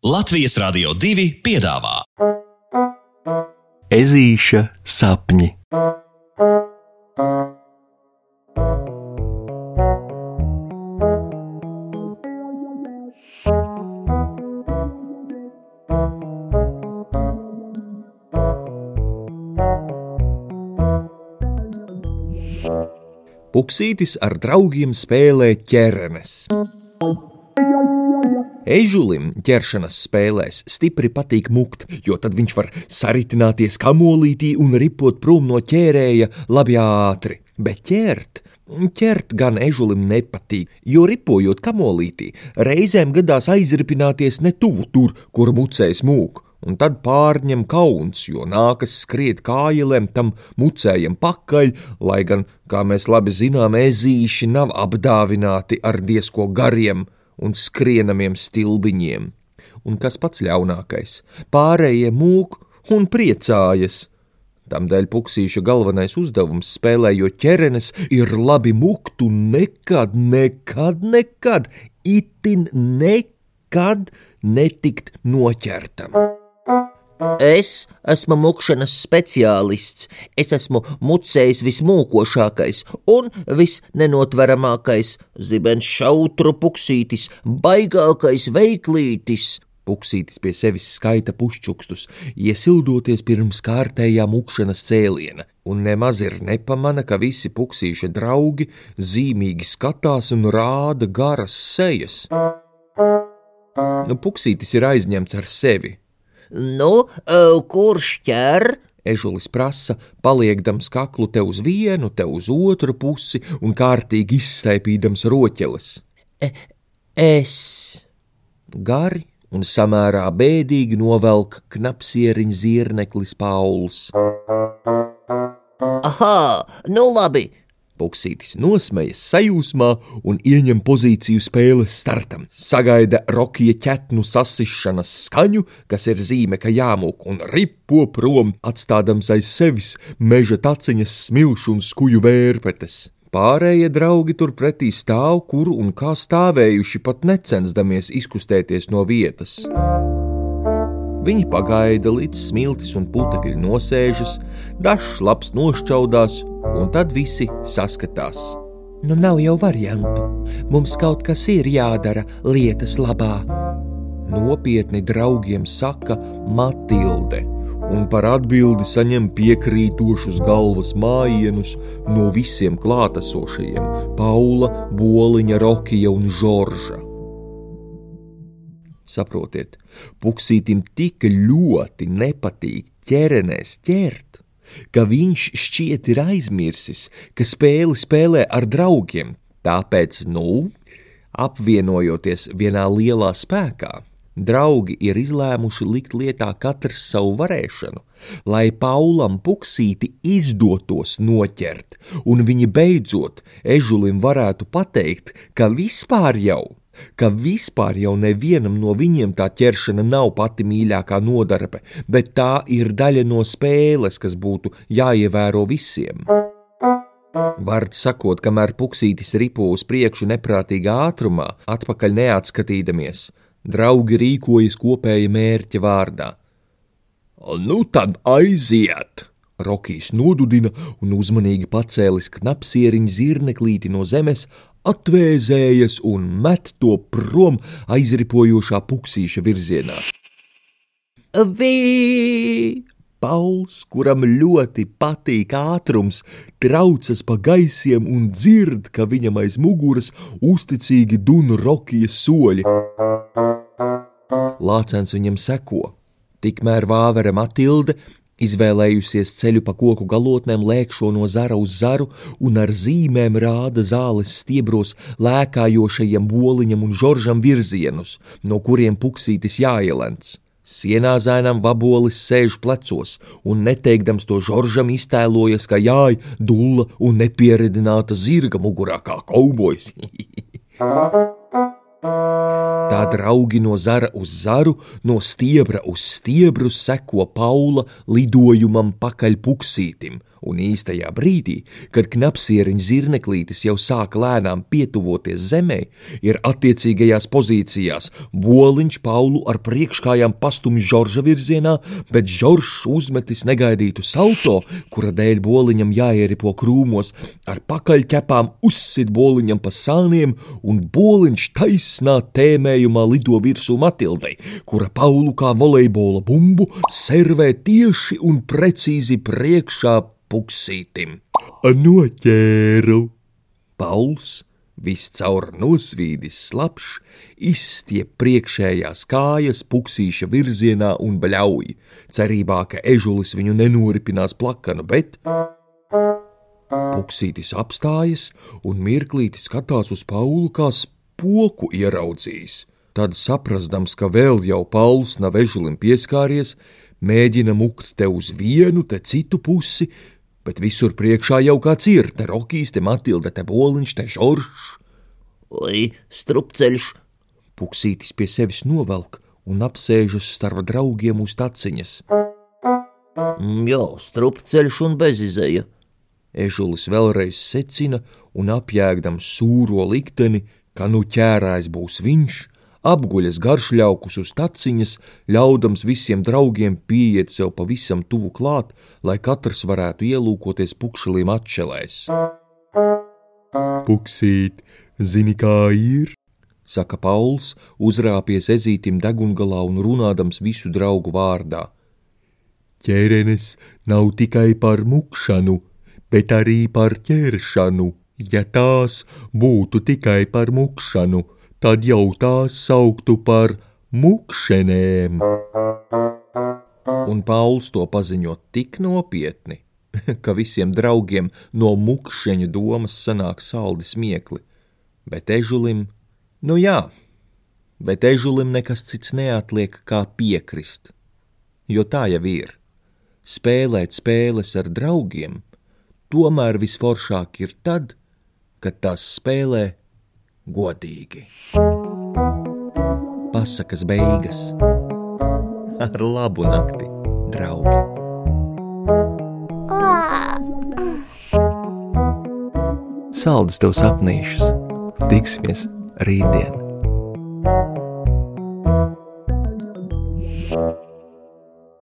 Latvijas Rādio 2 piedāvā Ezīša sapņi. Puksītis ar draugiem spēlē ķernes. Ežulim ķeršanas spēlēs stipri patīk mukt, jo tad viņš var saritināties kamolītī un ripot prom no ķērēja labi ātri. Bet ķert, ķert gan ežulim nepatīk, jo ripojot kamolītī, reizēm gadās aizripināties ne tuvu tur, kur mucējs mūk. Un tad pārņem kauns, jo nākas skriet kājām tam mucējam pakaļ, lai gan, kā mēs labi zinām, ezīši nav apdāvināti ar diezko gariem un skrienamiem stilbiņiem. Un kas pats ļaunākais, pārējie mūk un priecājas. Tamdēļ puksīša galvenais uzdevums spēlējot ķerenes ir labi mukt un nekad, nekad, nekad, itin nekad netikt noķertam. Es esmu mukšanas speciālists. Es esmu mucējis vismūkošākais un visnenotveramākais, zibens šautru puksītis, baigākais veiklītis. Puksītis pie sevis skaita pušķukstus, iesildoties pirms kārtējā mukšanas cēliena, un nemaz ir nepamana, ka visi puksīša draugi zīmīgi skatās un rāda garas sejas. Nu, puksītis ir aizņemts ar sevi, Nu, kurš ķer? Ežulis prasa, paliekdams kaklu te uz vienu, te uz otru pusi un kārtīgi izstaipīdams roķeles. E es. Gari un samērā bēdīgi novelk knapsieriņa zirneklis Pauls. Aha, nu labi, Puksītis nosmējas sajūsmā un ieņem pozīciju spēles startam. Sagaida rokija ķetnu sasišanas skaņu, kas ir zīme, ka jāmūk un ripo prom, atstādams aiz sevis meža taciņas smilšu un skuju vērpetes. Pārējie draugi turpretī stāv, kur un kā stāvējuši, pat necensdamies izkustēties no vietas. Viņi pagaida, līdz smiltis un putekļi nosēžas, dažs labs nošķaudās, un tad visi saskatās. Nu, nav jau variantu. Mums kaut kas ir jādara lietas labā. Nopietni draugiem saka Matilde, un par atbildi saņem piekrītošus galvas mājienus no visiem klātesošajiem - Paula, Boliņa, Rokija un Žorža. Saprotiet, puksītim tik ļoti nepatīk ķerenēs ķert, ka viņš šķiet ir aizmirsis, ka spēli spēlē ar draugiem. Tāpēc, nu, apvienojoties vienā lielā spēkā, draugi ir izlēmuši likt lietā katrs savu varēšanu, lai Paulam puksīti izdotos noķert, un viņi beidzot ežulim varētu pateikt, ka vispār jau ka vispār jau nevienam no viņiem tā ķeršana nav pati mīļākā nodarbe, bet tā ir daļa no spēles, kas būtu jāievēro visiem. Vārds sakot, kamēr puksītis ripo uz priekšu neprātīgā ātrumā, atpakaļ neatskatīdamies, draugi rīkojas kopēja mērķa vārdā. Nu tad aiziet! Rokijs nodudina un uzmanīgi pacēlis knapsieriņa zirneklīti no zemes, atvēzējas un met to prom aizripojošā puksīša virzienā. Vī! Pauls, kuram ļoti patīk ātrums, traucas pa gaisiem un dzird, ka viņam aiz muguras uzticīgi dunu rokijas soļi. Lācens viņam seko. Tikmēr vāvera Matilde Izvēlējusies ceļu pa koku galotnēm, lēkšo no zara uz zaru un ar zīmēm rāda zāles stiebros lēkājošajam boliņam un žoržam virzienus, no kuriem puksītis jāielens. Sienāzainam vabolis sēž plecos un neteikdams to žoržam iztēlojas, ka jāj dulla un nepieredināta zirga mugurā kā kaubojs. Tā draugi no zara uz zaru, no stiebra uz stiebru seko Paula lidojumam pakaļ puksītim, un īstajā brīdī, kad knapsieriņa zirneklītis jau sāka lēnām pietuvoties zemē, ir attiecīgajās pozīcijās. Boliņš Paulu ar priekškājām pastumj Žorža virzienā, bet Žoržs uzmetis negaidītu salto, kura dēļ boliņam jāieripo krūmos, ar pakaļķepām uzsit boliņam pa sāniem, un boliņš taisnā tēmējumā lido virsū Matildei, kura Paulu kā volejbola bumbu servē tieši un precīzi priekšā puksītim. Noķēru! Pauls, viscaur nosvīdis slapš, izstiep priekšējās kājas puksīša virzienā un bļauj, cerībā, ka ežulis viņu nenoripinās plakanu, bet... Puksītis apstājas un mirklīti skatās uz Paulu kā spoku ieraudzījis. Tad, saprastams, ka vēl jau Pauls nav ežulim pieskāries, mēģina mukt te uz vienu, te citu pusi, bet visur priekšā jau kāds ir, te Rokijs, te Matilda, te Boliņš, te Žoržs. Oi, strupceļš! Puksītis pie sevis novelk un apsēžas starp draugiem uz taciņas. Mm, jā, strupceļš un bezizēja. Ežulis vēlreiz secina un apjēgdams sūro likteni, ka nu ķērājs būs viņš, apguļas garšļaukus uz taciņas, ļaudams visiem draugiem pieiet sev pavisam tuvu klāt, lai katrs varētu ielūkoties pukšalīm atšelēs. Puksīt, zini, kā ir? saka Pauls, uzrāpies ezītim degungalā un runādams visu draugu vārdā. Ķērenes nav tikai par mukšanu, bet arī par ķeršanu. Ja tās būtu tikai par mukšanu, tad jau tās sauktu par mukšenēm. Un Pauls to paziņo tik nopietni, ka visiem draugiem no mukšeņu domas sanāk saldi smiekli, bet ežulim, nu jā, bet ežulim nekas cits neatliek kā piekrist, jo tā jau ir. Spēlēt spēles ar draugiem, tomēr visforšāk ir tad, kad tās spēlē godīgi. Pasakas beigas ar labu nakti, draugi! Saldus tev sapnīšus! Tiksimies rītdien!